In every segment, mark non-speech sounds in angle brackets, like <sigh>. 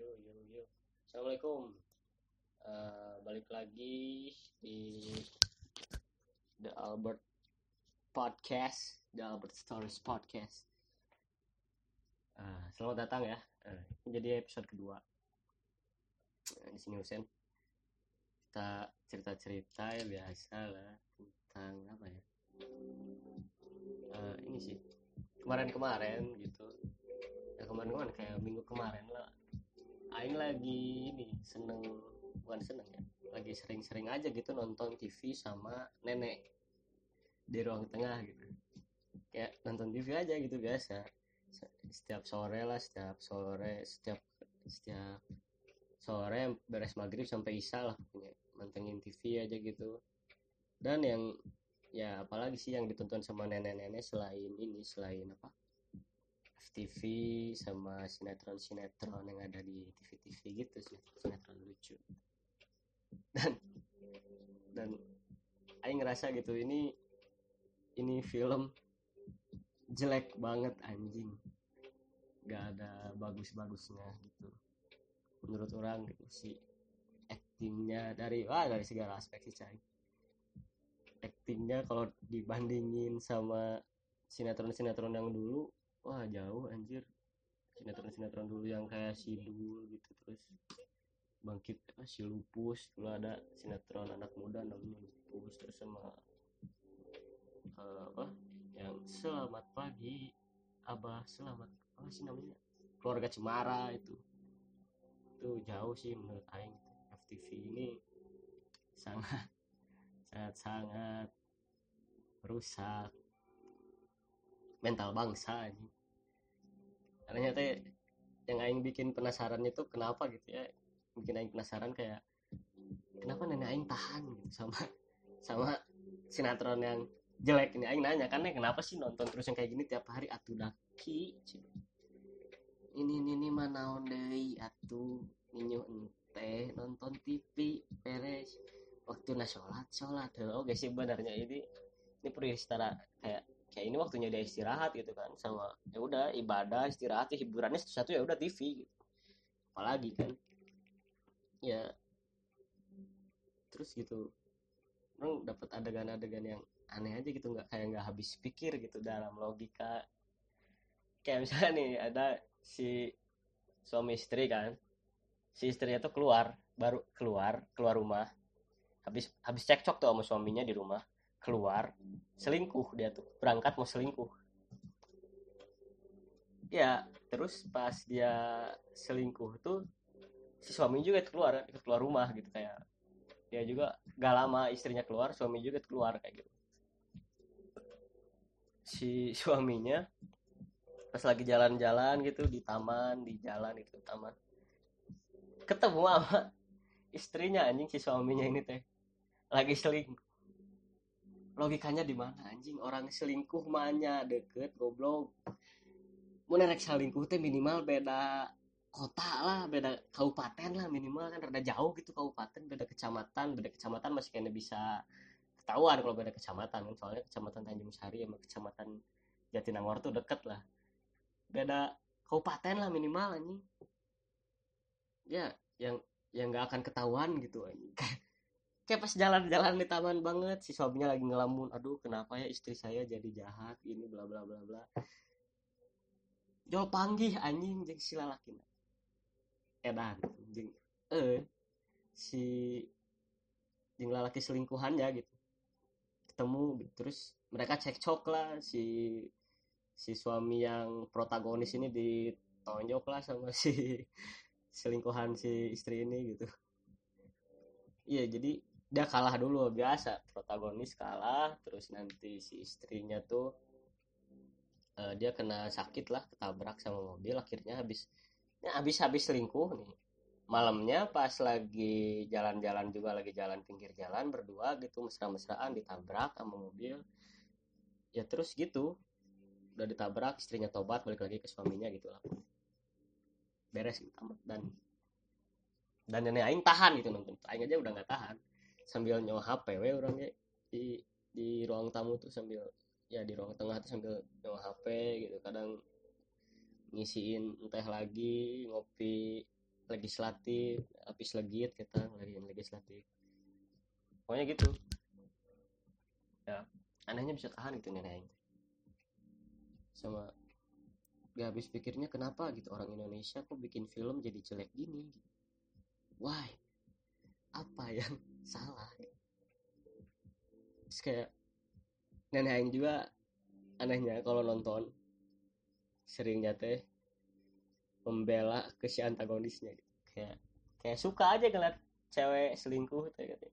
Yo yo yo. Assalamualaikum. Eh, balik lagi di The Albert Podcast, The Albert Stories Podcast. Eh, selamat datang ya. Ini jadi episode kedua. Eh, di sini Husen. Kita cerita-cerita ya biasa lah tentang apa ya? Eh, ini sih kemarin-kemarin gitu. Ya kemarin-kemarin kayak minggu kemarin lah Aing lagi ini seneng bukan seneng ya lagi sering-sering aja gitu nonton TV sama nenek di ruang tengah gitu. Kayak nonton TV aja gitu biasa. Setiap sore lah setiap sore setiap setiap sore beres maghrib sampai isya lah punya mantengin TV aja gitu. Dan yang ya apalagi sih yang ditonton sama nenek-nenek selain ini selain apa FTV sama sinetron-sinetron yang ada di TV-TV gitu sih sinetron lucu. Dan dan Aing ngerasa gitu ini ini film jelek banget anjing. Gak ada bagus-bagusnya gitu. Menurut orang gitu sih actingnya dari wah dari segala aspek sih cai. Actingnya kalau dibandingin sama sinetron-sinetron yang dulu wah jauh anjir. Sinetron-sinetron dulu yang kayak Sidul gitu terus bangkit ah, si lupus dulu ada sinetron anak muda namanya lupus terus sama eh, apa yang selamat pagi abah selamat apa sih namanya? Keluarga Cemara itu. Itu jauh sih menurut Aing. FTV ini sangat sangat sangat rusak mental bangsa ini karena teh yang aing bikin penasaran itu kenapa gitu ya bikin aing penasaran kayak kenapa nenek aing tahan gitu sama sama sinetron yang jelek ini. Aing nanya kan kenapa sih nonton terus yang kayak gini tiap hari? Atuh daki ini ini ini mana ondei atuh ninyu ente nonton TV beres waktu na sholat sholat. Oke sih sebenarnya ini ini perlu setara kayak kayak ini waktunya dia istirahat gitu kan sama ya udah ibadah istirahat ya hiburannya satu-satu ya udah TV gitu. Apalagi kan. Ya. Terus gitu. Orang dapat adegan-adegan yang aneh aja gitu nggak kayak nggak habis pikir gitu dalam logika. Kayak misalnya nih ada si suami istri kan. Si istrinya tuh keluar baru keluar keluar rumah. Habis habis cekcok tuh sama suaminya di rumah keluar selingkuh dia tuh berangkat mau selingkuh. Ya terus pas dia selingkuh tuh si suami juga keluar ikut keluar rumah gitu kayak dia juga gak lama istrinya keluar suami juga keluar kayak gitu. Si <laughs> suaminya pas lagi jalan-jalan gitu di taman di jalan itu taman. Ketemu sama <laughs> istrinya anjing si suaminya ini teh. Lagi selingkuh logikanya di mana? Anjing orang selingkuh mahnya deket goblok. Mau nerek selingkuh teh minimal beda kota lah beda kabupaten lah minimal kan rada jauh gitu kabupaten beda kecamatan beda kecamatan masih kayaknya bisa ketahuan kalau beda kecamatan kan. Soalnya kecamatan Tanjung Sari sama kecamatan Jatinangor tuh deket lah. Beda kabupaten lah minimal anjing. Ya yang yang nggak akan ketahuan gitu anjing <laughs> kayak pas jalan-jalan di taman banget si suaminya lagi ngelamun aduh kenapa ya istri saya jadi jahat ini bla bla bla bla. Jol panggih anjing jeng si lalakin edan jeng eh si jeng lalaki selingkuhannya gitu. Ketemu terus mereka cekcok lah si si suami yang protagonis ini ditonjok lah sama si <laughs> selingkuhan si istri ini gitu. Iya jadi dia kalah dulu biasa. Protagonis kalah terus nanti si istrinya tuh uh, dia kena sakit lah ketabrak sama mobil akhirnya habis ya habis habis selingkuh nih. Malamnya pas lagi jalan-jalan juga lagi jalan pinggir jalan berdua gitu mesra-mesraan ditabrak sama mobil. Ya terus gitu udah ditabrak istrinya tobat balik lagi ke suaminya gitu lah. Beres gitu dan dan nenek aing tahan gitu nonton. Aing aja udah nggak tahan sambil nyawa HP we orangnya. Di di ruang tamu tuh sambil ya di ruang tengah tuh sambil nyawa HP gitu. Kadang ngisiin teh lagi ngopi legislatif habis legit kita lagi legislatif. Pokoknya gitu. Ya anehnya bisa tahan gitu nenek sama gak habis pikirnya kenapa gitu orang Indonesia kok bikin film jadi jelek gini? Why? Apa yang salah terus kayak nenek Aing juga anehnya kalau nonton seringnya teh membela ke si antagonisnya gitu. kayak kayak suka aja ngeliat cewek selingkuh teh gitu.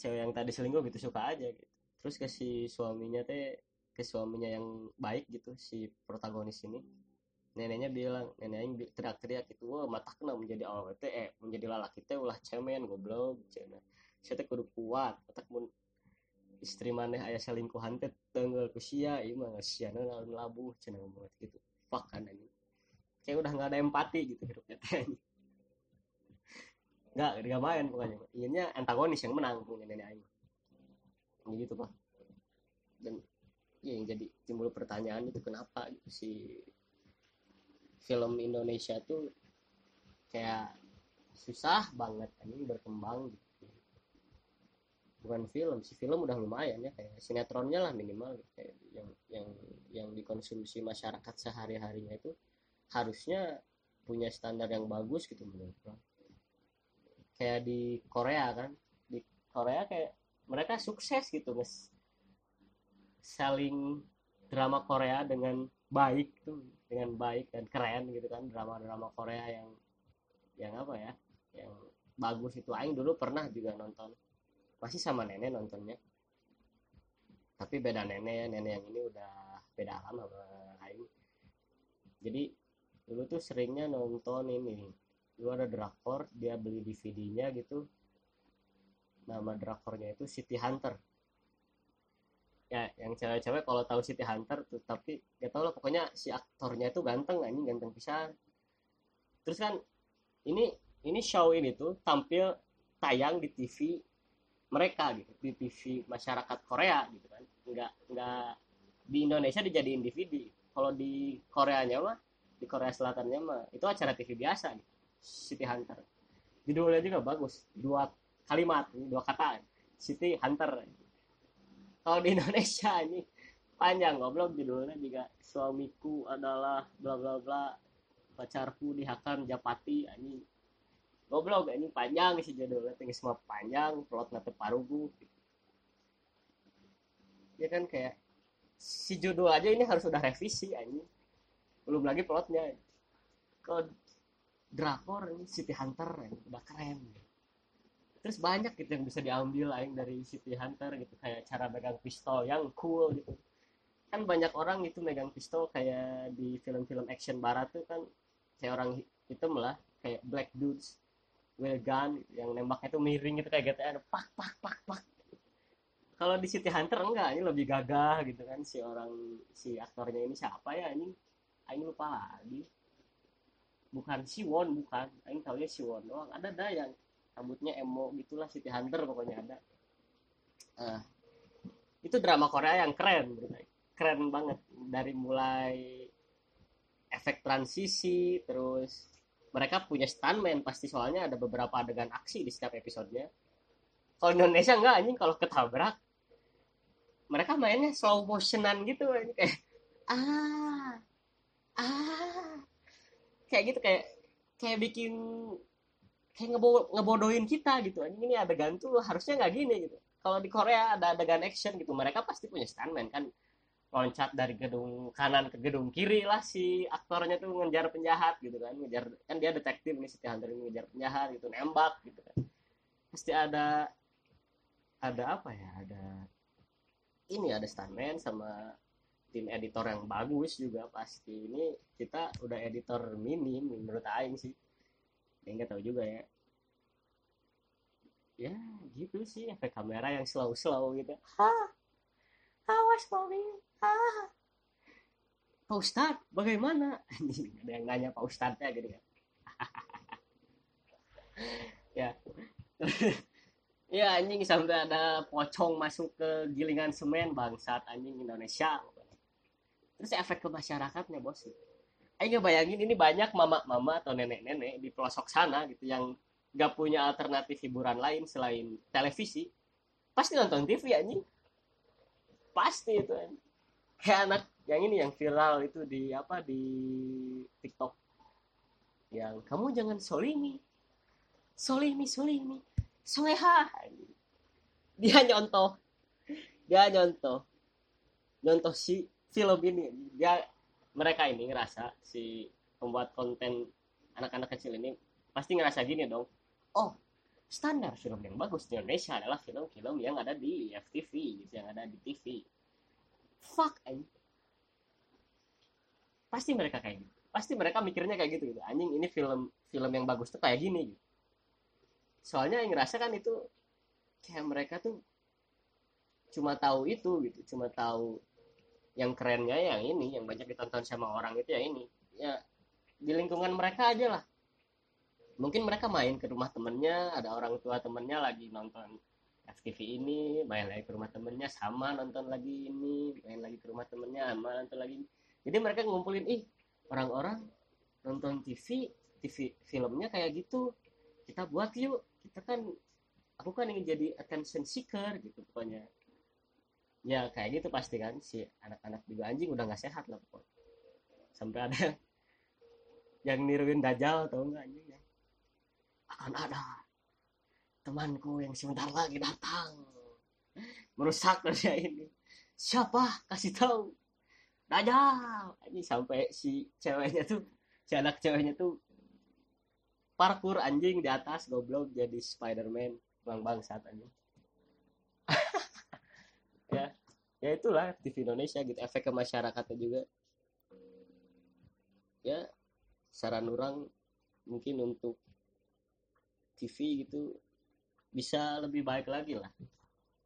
cewek yang tadi selingkuh gitu suka aja gitu terus ke si suaminya teh ke suaminya yang baik gitu si protagonis ini neneknya bilang nenek yang teriak-teriak gitu wah mata kena menjadi teh eh menjadi lalaki teh ulah cemen goblok cina saya teh kudu kuat mata mun istri maneh ayah selingkuhan teh tenggal ku sia ieu mah sia naon labuh cina ngomong gitu. Fuck kan ini kayak udah nggak ada empati gitu hidupnya teh <laughs> nggak nggak main pokoknya inginnya antagonis yang menang punya nenek aing. Gitu pak. Dan ya yang jadi timbul pertanyaan itu kenapa gitu si film Indonesia tuh kayak susah banget ini berkembang gitu bukan film si film udah lumayan ya kayak sinetronnya lah minimal gitu. kayak yang yang yang dikonsumsi masyarakat sehari harinya itu harusnya punya standar yang bagus gitu menurut kayak di Korea kan di Korea kayak mereka sukses gitu mas selling drama Korea dengan baik tuh dengan baik dan keren gitu kan drama-drama Korea yang yang apa ya yang bagus itu. Aing dulu pernah juga nonton. Masih sama nenek nontonnya. Tapi beda nenek nenek yang ini udah beda alam sama Aing. Jadi dulu tuh seringnya nonton ini. Dulu ada drakor dia beli DVD-nya gitu. Nama drakornya itu City Hunter ya yang cewek-cewek kalau tahu City Hunter tuh tapi gak tau lah pokoknya si aktornya itu ganteng ini ganteng pisan. Terus kan ini ini show ini tuh tampil tayang di TV mereka gitu di TV masyarakat Korea gitu kan. Nggak nggak di Indonesia dijadiin DVD kalau di Koreanya mah di Korea Selatannya mah itu acara TV biasa gitu City Hunter. Judulnya juga bagus dua kalimat dua kata City Hunter kalau di <laughs> Indonesia ini panjang goblok judulnya juga suamiku adalah bla bla bla pacarku dihakan Japati ini goblok ini panjang sih judulnya tinggi semua panjang plot nanti parugu ya kan kayak si judul aja ini harus udah revisi ini belum lagi plotnya. Kalau drakor ini City Hunter ini udah keren terus banyak gitu yang bisa diambil lain dari City Hunter gitu kayak cara megang pistol yang cool gitu. Kan banyak orang itu megang pistol kayak di film-film action barat tuh kan kayak orang hitam lah kayak black dudes with gun yang nembaknya tuh miring gitu kayak gitu ada pak pak pak pak. Kalau di City Hunter enggak ini lebih gagah gitu kan si orang si aktornya ini siapa ya ini? Ini lupa lagi. Bukan si Won bukan. Ini tahu ya si Won doang. Ada ada yang rambutnya emo gitulah City Hunter pokoknya ada. Uh, itu drama Korea yang keren keren banget. Dari mulai efek transisi terus mereka punya stuntman pasti soalnya ada beberapa adegan aksi di setiap episodenya. Kalau Indonesia enggak anjing kalau ketabrak mereka mainnya slow motionan gitu kayak ah ah kayak gitu kayak kayak bikin kayak ngebo ngebodohin kita gitu. Anjing ini adegan tuh harusnya nggak gini gitu. Kalau di Korea ada adegan action gitu mereka pasti punya stuntman kan. Loncat dari gedung kanan ke gedung kiri lah si aktornya tuh ngejar penjahat gitu kan. Ngejar kan dia detektif nih si Hunter ini ngejar penjahat gitu nembak gitu kan. Pasti ada ada apa ya ada ini ada stuntman sama tim editor yang bagus juga pasti. Ini kita udah editor minim menurut Aing sih ya nggak tahu juga ya. Ya gitu sih efek kamera yang slow slow gitu ha awas mami ha Pak Ustad bagaimana? Ada yang nanya Pak Ustadnya gitu kan ya. <laughs> <laughs> Ya anjing sampai ada pocong masuk ke gilingan semen bangsat anjing Indonesia. Terus efek ke masyarakatnya bos Ayo bayangin ini banyak mama-mama atau nenek-nenek di pelosok sana gitu yang gak punya alternatif hiburan lain selain televisi. Pasti nonton TV anjing. Pasti itu kayak anak yang ini yang viral itu di apa di TikTok. Yang kamu jangan solimi. Solimi solimi. Soleha. Dia nyontoh. Dia nyontoh. Nyontoh si film ini. Dia mereka ini ngerasa si pembuat konten anak-anak kecil ini pasti ngerasa gini dong. Oh standar film yang bagus di Indonesia adalah film-film yang ada di FTV gitu yang ada di TV fuck anjing. Pasti mereka kayak gitu. Pasti mereka mikirnya kayak gitu gitu. Anjing ini film film yang bagus tuh kayak gini gitu. Soalnya yang ngerasa kan itu kayak mereka tuh cuma tahu itu gitu. Cuma tahu yang kerennya yang ini yang banyak ditonton sama orang itu ya ini. Ya di lingkungan mereka aja lah. Mungkin mereka main ke rumah temennya ada orang tua temennya lagi nonton FTV ini main lagi ke rumah temennya sama nonton lagi ini main lagi ke rumah temennya sama nonton lagi jadi mereka ngumpulin ih orang-orang nonton TV TV filmnya kayak gitu. Kita buat yuk. Kita kan aku kan ingin jadi attention seeker gitu pokoknya ya kayak gitu pasti kan si anak-anak juga anjing udah nggak sehat lah pokoknya. Sampai ada <laughs> yang niruin dajal tau nggak anjing ya? Akan ada temanku yang sebentar lagi datang. Merusak dunia ini. Siapa? Kasih tahu. Dajjal. Ini sampai si ceweknya tuh si anak ceweknya tuh parkur anjing di atas goblok jadi Spiderman. Bang bangsat anjing ya ya itulah TV Indonesia gitu efek ke masyarakatnya juga. Ya saran orang mungkin untuk TV gitu bisa lebih baik lagi lah.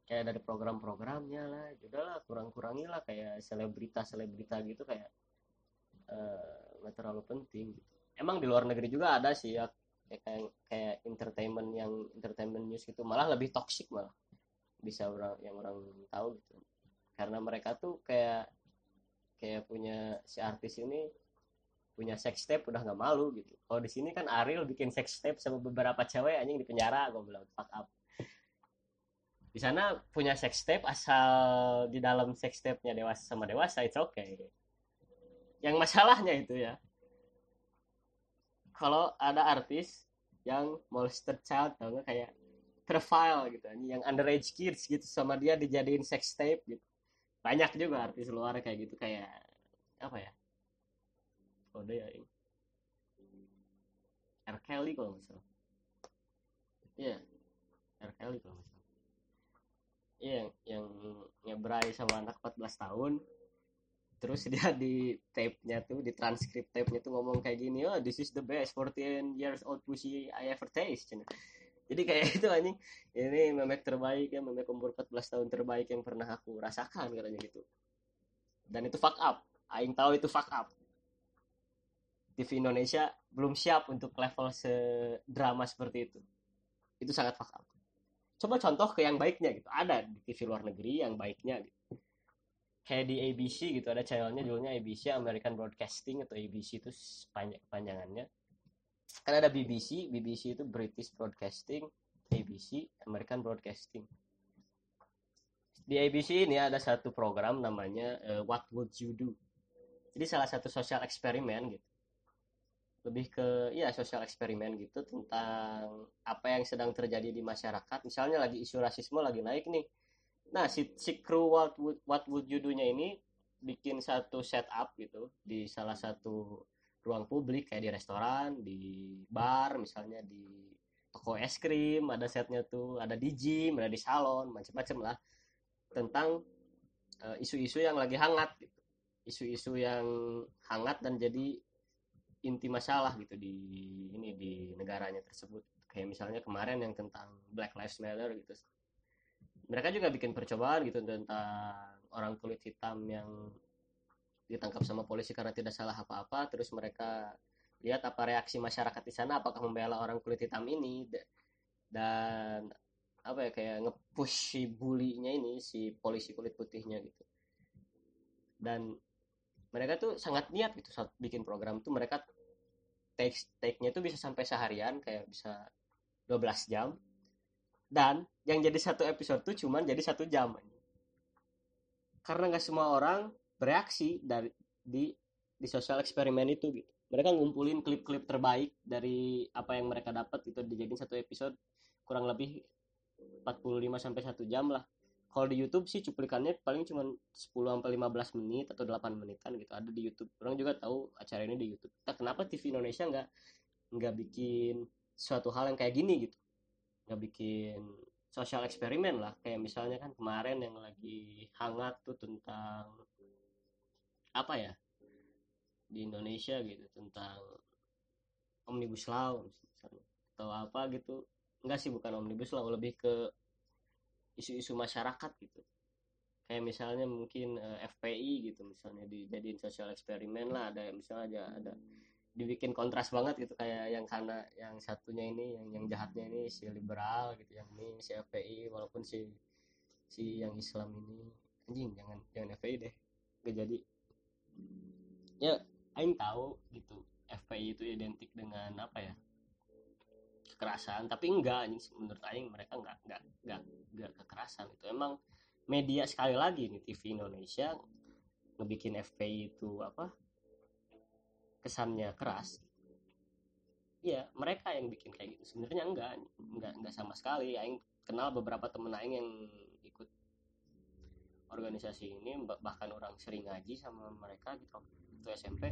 Kayak dari program-programnya lah juga lah kurang-kurangi lah kayak selebritas selebrita gitu kayak nggak uh, terlalu penting gitu. emang di luar negeri juga ada sih ya kayak kayak entertainment yang entertainment news gitu malah lebih toxic malah. Bisa orang yang orang tahu gitu karena mereka tuh kayak kayak punya si artis ini punya sex tape udah nggak malu gitu. Kalau di sini kan Ariel bikin sex tape sama beberapa cewek anjing di penjara gue bilang fuck up. Di sana punya sex tape asal di dalam sex tape-nya dewasa sama dewasa itu oke okay. yang masalahnya itu ya kalau ada artis yang molested child atau enggak kayak profile gitu yang underage kids gitu sama dia dijadiin sex tape gitu banyak juga artis luar kayak gitu kayak apa ya kode ya ini R. Kelly kalau nggak iya yeah. R. Kelly kalau nggak iya yeah, yang ngebrai sama anak 14 tahun terus <laughs> dia di tape-nya tuh di transkrip tape-nya tuh ngomong kayak gini oh this is the best 14 years old pussy I ever taste jadi kayak <laughs> itu anjing ini memek terbaik ya memek umur 14 tahun terbaik yang pernah aku rasakan katanya gitu. Dan itu fuck up aing tahu itu fuck up. TV Indonesia belum siap untuk level sedrama seperti itu. Itu sangat fuck up. Coba contoh ke yang baiknya gitu. Ada di TV luar negeri yang baiknya gitu. Kayak di ABC gitu ada channelnya judulnya ABC American Broadcasting atau ABC itu panjangannya kan ada BBC BBC itu British Broadcasting ABC American Broadcasting. Di ABC ini ada satu program namanya uh, What Would You Do? Jadi salah satu sosial eksperimen gitu. Lebih ke ya sosial eksperimen gitu tentang apa yang sedang terjadi di masyarakat. Misalnya lagi isu rasisme lagi naik nih. Nah si, si kru what would, what would you do-nya ini bikin satu setup gitu di salah satu ruang publik kayak di restoran di bar misalnya di toko es krim ada setnya tuh ada di gym ada di salon macam-macam lah tentang eh, isu-isu uh, yang lagi hangat gitu. Isu-isu yang hangat dan jadi inti masalah gitu di ini di negaranya tersebut. Kayak misalnya kemarin yang tentang Black Lives Matter gitu. Mereka juga bikin percobaan gitu tentang orang kulit hitam yang ditangkap sama polisi karena tidak salah apa-apa terus mereka lihat apa reaksi masyarakat di sana apakah membela orang kulit hitam ini dan apa ya kayak ngepush si bulinya ini si polisi kulit putihnya gitu. Dan mereka tuh sangat niat gitu saat bikin program tuh mereka take take-nya tuh bisa sampai seharian kayak bisa 12 jam. Dan yang jadi satu episode tuh cuman jadi satu jam. Karena nggak semua orang bereaksi dari di di sosial eksperimen itu gitu. Mereka ngumpulin klip-klip terbaik dari apa yang mereka dapat itu dijadiin satu episode kurang lebih 45 sampai satu jam lah. Kalau di YouTube sih cuplikannya paling cuma 10 sampai 15 menit atau 8 menitan gitu. Ada di YouTube. Orang juga tahu acara ini di YouTube. Nah, kenapa TV Indonesia nggak nggak bikin suatu hal yang kayak gini gitu. Nggak bikin sosial eksperimen lah. Kayak misalnya kan kemarin yang lagi hangat tuh tentang apa ya di Indonesia gitu tentang omnibus law misalnya atau apa gitu. Enggak sih bukan omnibus law lebih ke isu-isu masyarakat gitu. Kayak misalnya mungkin eh, FPI gitu misalnya dijadiin sosial eksperimen lah ada misalnya aja ada dibikin kontras banget gitu kayak yang karena yang satunya ini yang yang jahatnya ini si liberal gitu yang ini si FPI walaupun si si yang Islam ini. Anjing jangan jangan FPI deh gak jadi ya Aing tahu gitu FPI itu identik dengan apa ya? Kekerasan tapi enggak menurut Aing mereka enggak enggak enggak enggak kekerasan. Itu emang media sekali lagi nih TV Indonesia ngebikin FPI itu apa? Kesannya keras. Ya mereka yang bikin kayak gitu. Sebenarnya enggak enggak enggak sama sekali. Aing kenal beberapa temen Aing yang organisasi ini bahkan orang sering ngaji sama mereka gitu waktu SMP.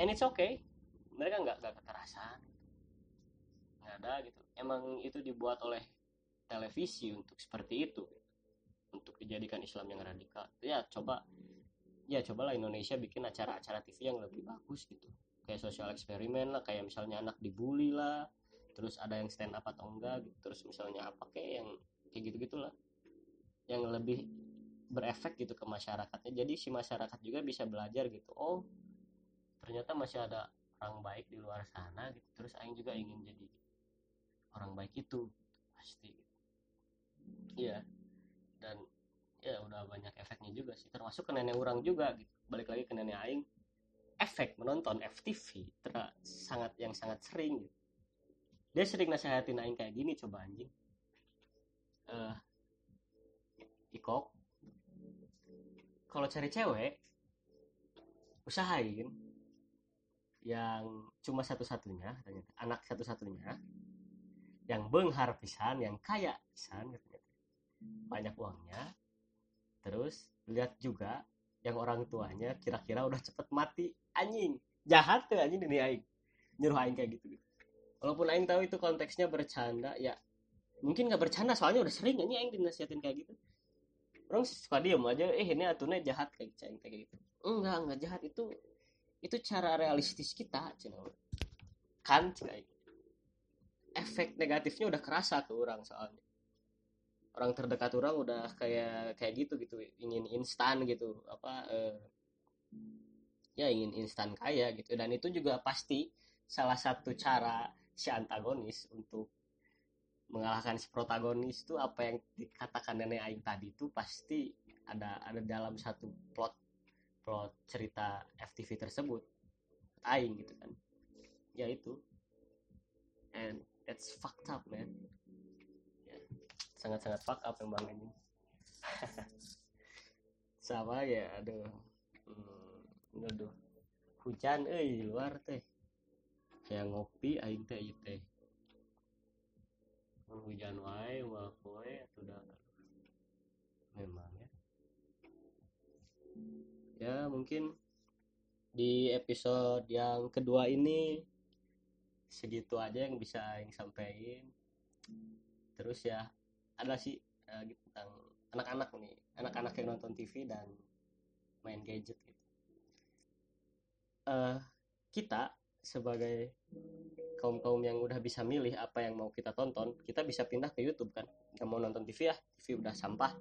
And it's okay. Mereka nggak nggak kekerasan. Nggak ada gitu. Emang itu dibuat oleh televisi untuk seperti itu. Untuk dijadikan Islam yang radikal. Ya coba ya cobalah Indonesia bikin acara-acara TV yang lebih bagus gitu. Kayak sosial eksperimen lah kayak misalnya anak dibully lah terus ada yang stand up atau enggak gitu. Terus misalnya apa kayak yang kayak gitu gitulah yang lebih berefek gitu ke masyarakatnya. Jadi si masyarakat juga bisa belajar gitu oh ternyata masih ada orang baik di luar sana gitu terus Aing juga ingin jadi orang baik itu. Pasti iya. Dan ya udah banyak efeknya juga sih termasuk ke nenek orang juga gitu. Balik lagi ke nenek aing efek menonton FTV sangat yang sangat sering gitu. Dia sering nasihatin aing kayak gini coba anjing. Uh, ikok kalau cari cewek usahain yang cuma satu-satunya anak satu-satunya. Yang benghar pisan yang kaya pisan katanya. Banyak uangnya. Terus lihat juga yang orang tuanya kira-kira udah cepet mati. Anjing jahat tuh anjing ini aing. Nyuruh aing kayak gitu, walaupun aing tahu itu konteksnya bercanda ya. Mungkin nggak bercanda soalnya udah sering ini aing dinasihatin kayak gitu orang suka diem aja eh ini atunya jahat kayak ceng kayak gitu. Enggak enggak jahat. Itu itu cara realistis kita cina kan cina efek negatifnya udah kerasa ke orang soalnya. Orang terdekat orang udah kayak kayak gitu gitu. Ingin instan gitu apa eh, ya ingin instan kaya gitu. Dan itu juga pasti salah satu cara si antagonis untuk mengalahkan si protagonis itu apa yang dikatakan nenek aing tadi itu pasti ada ada dalam satu plot plot cerita FTV tersebut. Aing gitu kan. Ya itu. And it's fucked up man. Sangat sangat fuck up emang ini. <laughs> Sama ya aduh. Hmm, hujan eh luar teh. Kayak ngopi aing teh teh hujan wae mah poe sudah memang ya. Ya mungkin di episode yang kedua ini segitu aja yang bisa yang sampaikan terus ya ada sih uh, gitu, tentang anak-anak nih anak-anak yang nonton TV dan main gadget gitu. Uh, kita sebagai kaum kaum yang udah bisa milih apa yang mau kita tonton kita bisa pindah ke YouTube kan? Nggak mau nonton TV ya TV udah sampah.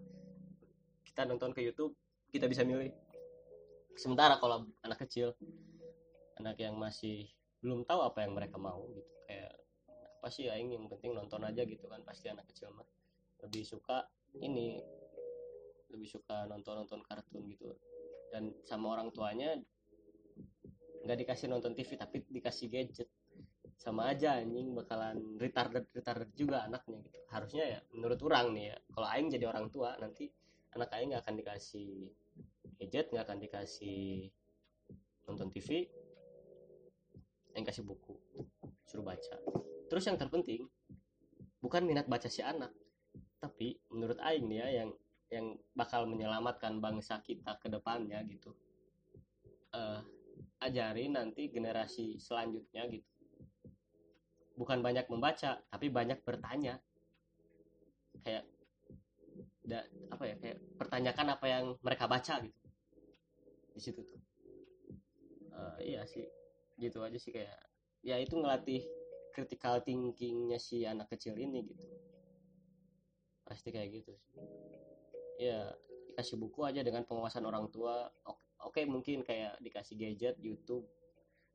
Kita nonton ke YouTube kita bisa milih. Sementara kalau anak kecil anak yang masih belum tahu apa yang mereka mau gitu. Kayak apa sih ya yang penting nonton aja gitu kan pasti anak kecil mah. Lebih suka ini lebih suka nonton nonton kartun gitu. Dan sama orang tuanya nggak dikasih nonton TV tapi dikasih gadget. Sama aja anjing bakalan retarded retarded juga anaknya gitu. Harusnya ya menurut orang nih ya kalau aing jadi orang tua nanti anak aing nggak akan dikasih gadget nggak akan dikasih nonton TV yang kasih buku suruh baca. Terus yang terpenting bukan minat baca si anak tapi menurut aing nih ya yang yang bakal menyelamatkan bangsa kita ke depannya gitu. Uh, ajari nanti generasi selanjutnya gitu. Bukan banyak membaca tapi banyak bertanya. Kayak da, apa ya kayak pertanyakan apa yang mereka baca gitu. Di situ tuh. Uh, iya sih. Gitu aja sih kayak ya itu ngelatih critical thinkingnya si anak kecil ini gitu. Pasti kayak gitu sih. Ya dikasih buku aja dengan pengawasan orang tua oke, oke mungkin kayak dikasih gadget YouTube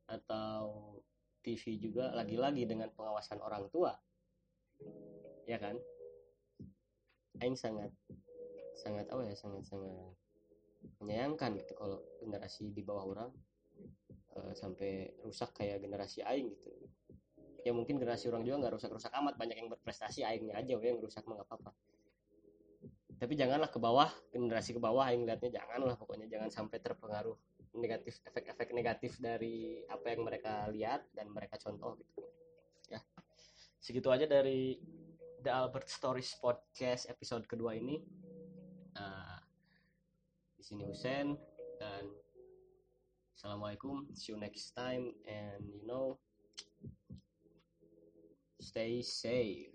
atau TV juga lagi-lagi dengan pengawasan orang tua. Ya kan? Aing sangat sangat apa ya sangat sangat menyayangkan gitu kalau generasi di bawah orang uh, sampai rusak kayak generasi Aing gitu. Ya mungkin generasi orang juga nggak rusak-rusak amat banyak yang berprestasi Aingnya aja yang rusak mah nggak apa-apa tapi janganlah ke bawah generasi ke bawah Aing lihatnya janganlah. Pokoknya jangan sampai terpengaruh negatif efek-efek negatif dari apa yang mereka lihat dan mereka contoh gitu. Ya. Segitu aja dari The Albert Stories Podcast episode kedua ini. Uh, di sini Husen dan assalamualaikum. See you next time and you know stay safe